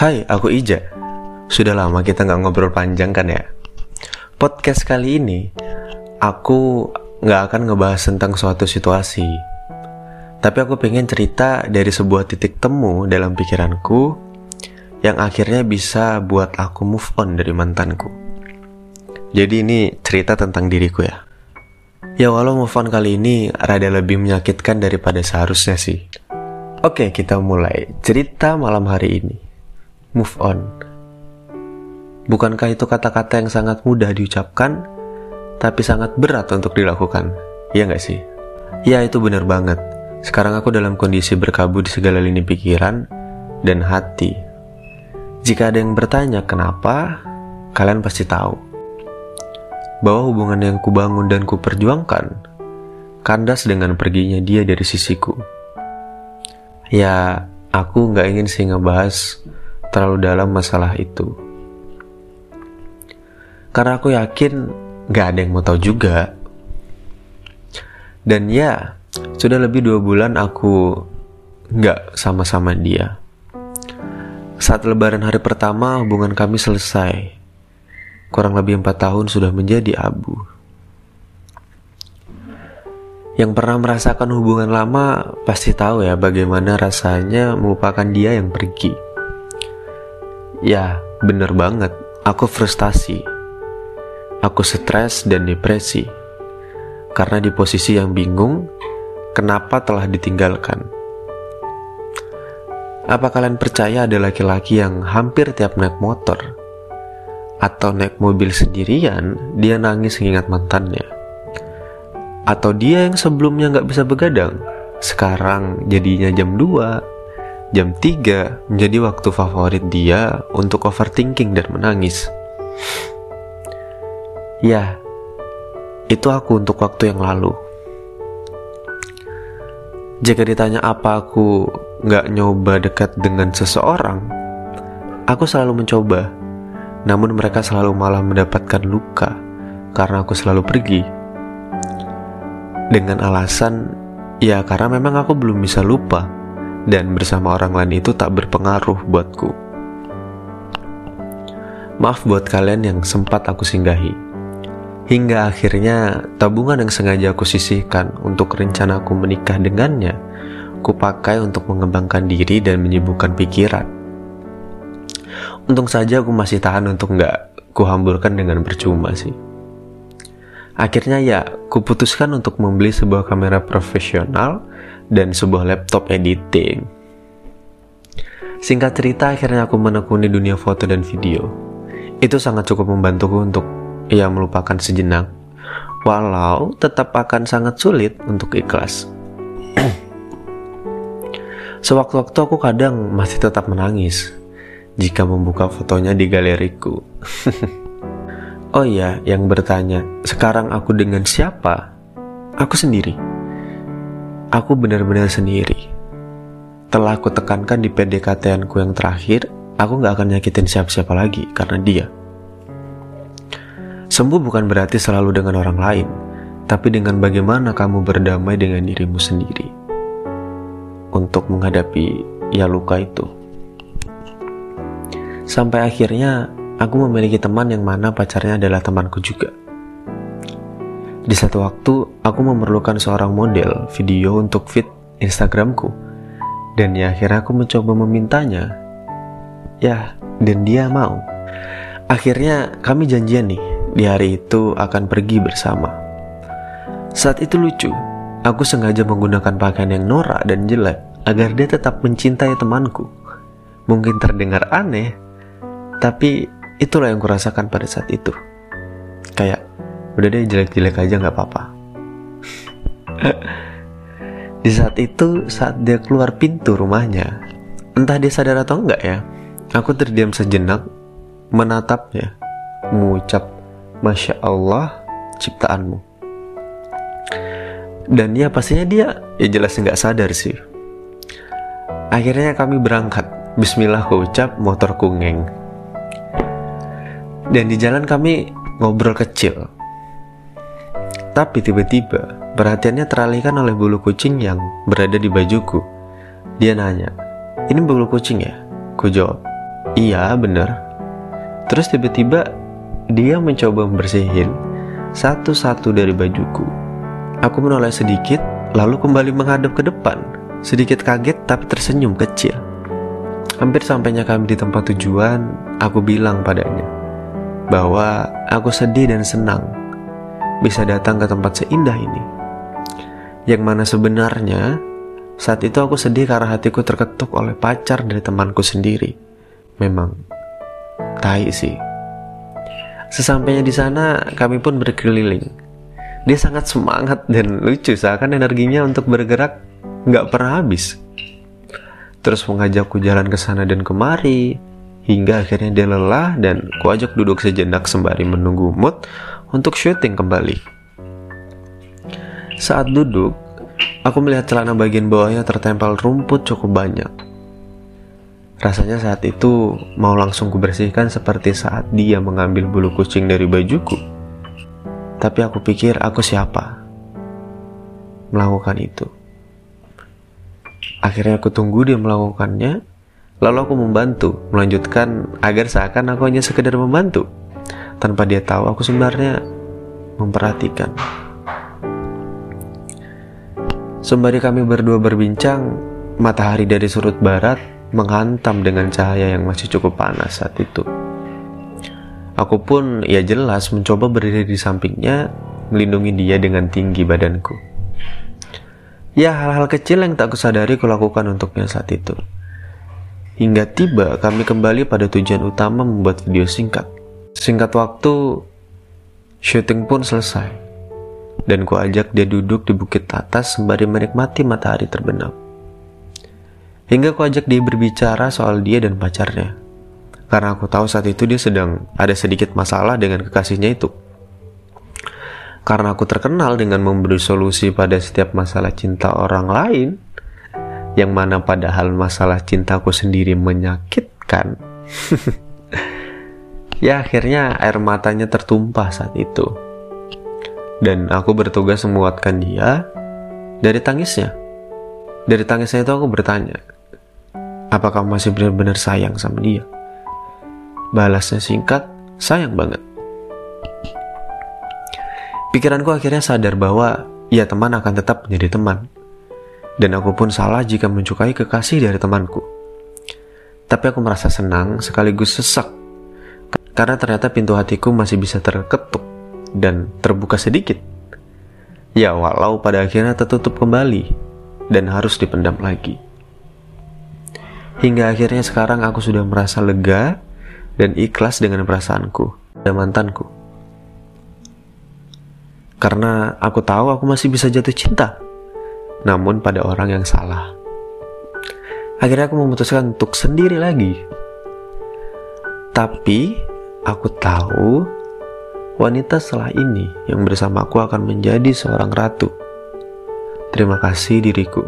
Hai, aku Ija. Sudah lama kita nggak ngobrol panjang kan ya? Podcast kali ini, aku nggak akan ngebahas tentang suatu situasi. Tapi aku pengen cerita dari sebuah titik temu dalam pikiranku yang akhirnya bisa buat aku move on dari mantanku. Jadi ini cerita tentang diriku ya. Ya walau move on kali ini rada lebih menyakitkan daripada seharusnya sih. Oke, kita mulai cerita malam hari ini. Move on. Bukankah itu kata-kata yang sangat mudah diucapkan, tapi sangat berat untuk dilakukan? Iya nggak sih? Ya itu benar banget. Sekarang aku dalam kondisi berkabut di segala lini pikiran dan hati. Jika ada yang bertanya kenapa, kalian pasti tahu bahwa hubungan yang kubangun dan kuperjuangkan kandas dengan perginya dia dari sisiku. Ya, aku nggak ingin sih ngebahas terlalu dalam masalah itu. Karena aku yakin nggak ada yang mau tahu juga. Dan ya, sudah lebih dua bulan aku nggak sama-sama dia. Saat lebaran hari pertama hubungan kami selesai. Kurang lebih empat tahun sudah menjadi abu. Yang pernah merasakan hubungan lama pasti tahu ya bagaimana rasanya melupakan dia yang pergi. Ya, bener banget. Aku frustasi. Aku stres dan depresi. Karena di posisi yang bingung, kenapa telah ditinggalkan. Apa kalian percaya ada laki-laki yang hampir tiap naik motor atau naik mobil sendirian, dia nangis mengingat mantannya? Atau dia yang sebelumnya nggak bisa begadang, sekarang jadinya jam 2, jam 3 menjadi waktu favorit dia untuk overthinking dan menangis. Ya, itu aku untuk waktu yang lalu. Jika ditanya apa aku nggak nyoba dekat dengan seseorang, aku selalu mencoba. Namun mereka selalu malah mendapatkan luka karena aku selalu pergi dengan alasan ya karena memang aku belum bisa lupa dan bersama orang lain itu tak berpengaruh buatku. Maaf buat kalian yang sempat aku singgahi. Hingga akhirnya tabungan yang sengaja aku sisihkan untuk rencanaku menikah dengannya, kupakai untuk mengembangkan diri dan menyibukkan pikiran. Untung saja aku masih tahan untuk nggak kuhamburkan dengan percuma sih. Akhirnya ya, kuputuskan untuk membeli sebuah kamera profesional dan sebuah laptop editing. Singkat cerita, akhirnya aku menekuni dunia foto dan video. Itu sangat cukup membantuku untuk ya melupakan sejenak, walau tetap akan sangat sulit untuk ikhlas. Sewaktu-waktu aku kadang masih tetap menangis jika membuka fotonya di galeriku. Oh iya, yang bertanya, sekarang aku dengan siapa? Aku sendiri. Aku benar-benar sendiri. Telah aku tekankan di PDKT-anku yang terakhir, aku gak akan nyakitin siapa-siapa lagi karena dia. Sembuh bukan berarti selalu dengan orang lain, tapi dengan bagaimana kamu berdamai dengan dirimu sendiri untuk menghadapi ya luka itu. Sampai akhirnya aku memiliki teman yang mana pacarnya adalah temanku juga. Di satu waktu, aku memerlukan seorang model video untuk fit Instagramku. Dan ya akhirnya aku mencoba memintanya. Ya, dan dia mau. Akhirnya kami janjian nih, di hari itu akan pergi bersama. Saat itu lucu, aku sengaja menggunakan pakaian yang norak dan jelek agar dia tetap mencintai temanku. Mungkin terdengar aneh, tapi Itulah yang kurasakan pada saat itu. Kayak, udah deh jelek-jelek aja nggak apa-apa. Di saat itu, saat dia keluar pintu rumahnya, entah dia sadar atau enggak ya, aku terdiam sejenak, menatapnya, mengucap, Masya Allah, ciptaanmu. Dan ya pastinya dia, ya jelas nggak sadar sih. Akhirnya kami berangkat, Bismillah ku ucap, motorku ngeng. Dan di jalan kami ngobrol kecil. Tapi tiba-tiba perhatiannya teralihkan oleh bulu kucing yang berada di bajuku. Dia nanya, ini bulu kucing ya? Ku jawab, Iya, bener. Terus tiba-tiba dia mencoba membersihin satu-satu dari bajuku. Aku menoleh sedikit, lalu kembali menghadap ke depan. Sedikit kaget tapi tersenyum kecil. Hampir sampainya kami di tempat tujuan, aku bilang padanya bahwa aku sedih dan senang bisa datang ke tempat seindah ini. Yang mana sebenarnya saat itu aku sedih karena hatiku terketuk oleh pacar dari temanku sendiri. Memang tai sih. Sesampainya di sana, kami pun berkeliling. Dia sangat semangat dan lucu, seakan energinya untuk bergerak nggak pernah habis. Terus mengajakku jalan ke sana dan kemari, hingga akhirnya dia lelah dan kuajak duduk sejenak sembari menunggu mood untuk syuting kembali. Saat duduk, aku melihat celana bagian bawahnya tertempel rumput cukup banyak. Rasanya saat itu mau langsung kubersihkan seperti saat dia mengambil bulu kucing dari bajuku. Tapi aku pikir aku siapa melakukan itu. Akhirnya aku tunggu dia melakukannya, lalu aku membantu, melanjutkan agar seakan aku hanya sekedar membantu tanpa dia tahu aku sebenarnya memperhatikan. Sembari kami berdua berbincang, matahari dari surut barat menghantam dengan cahaya yang masih cukup panas saat itu. Aku pun ya jelas mencoba berdiri di sampingnya, melindungi dia dengan tinggi badanku. Ya hal-hal kecil yang tak kusadari kulakukan untuknya saat itu. Hingga tiba kami kembali pada tujuan utama membuat video singkat. Singkat waktu, syuting pun selesai. Dan ku ajak dia duduk di bukit atas sembari menikmati matahari terbenam. Hingga ku ajak dia berbicara soal dia dan pacarnya. Karena aku tahu saat itu dia sedang ada sedikit masalah dengan kekasihnya itu. Karena aku terkenal dengan memberi solusi pada setiap masalah cinta orang lain, yang mana padahal masalah cintaku sendiri menyakitkan. Ya akhirnya air matanya tertumpah saat itu. Dan aku bertugas menguatkan dia dari tangisnya. Dari tangisnya itu aku bertanya, apakah masih benar-benar sayang sama dia? Balasnya singkat, sayang banget. Pikiranku akhirnya sadar bahwa ya teman akan tetap menjadi teman. Dan aku pun salah jika menyukai kekasih dari temanku. Tapi aku merasa senang sekaligus sesak karena ternyata pintu hatiku masih bisa terketuk dan terbuka sedikit. Ya, walau pada akhirnya tertutup kembali dan harus dipendam lagi. Hingga akhirnya sekarang aku sudah merasa lega dan ikhlas dengan perasaanku dan mantanku. Karena aku tahu aku masih bisa jatuh cinta, namun pada orang yang salah. Akhirnya aku memutuskan untuk sendiri lagi. Tapi Aku tahu wanita setelah ini yang bersamaku akan menjadi seorang ratu. Terima kasih diriku.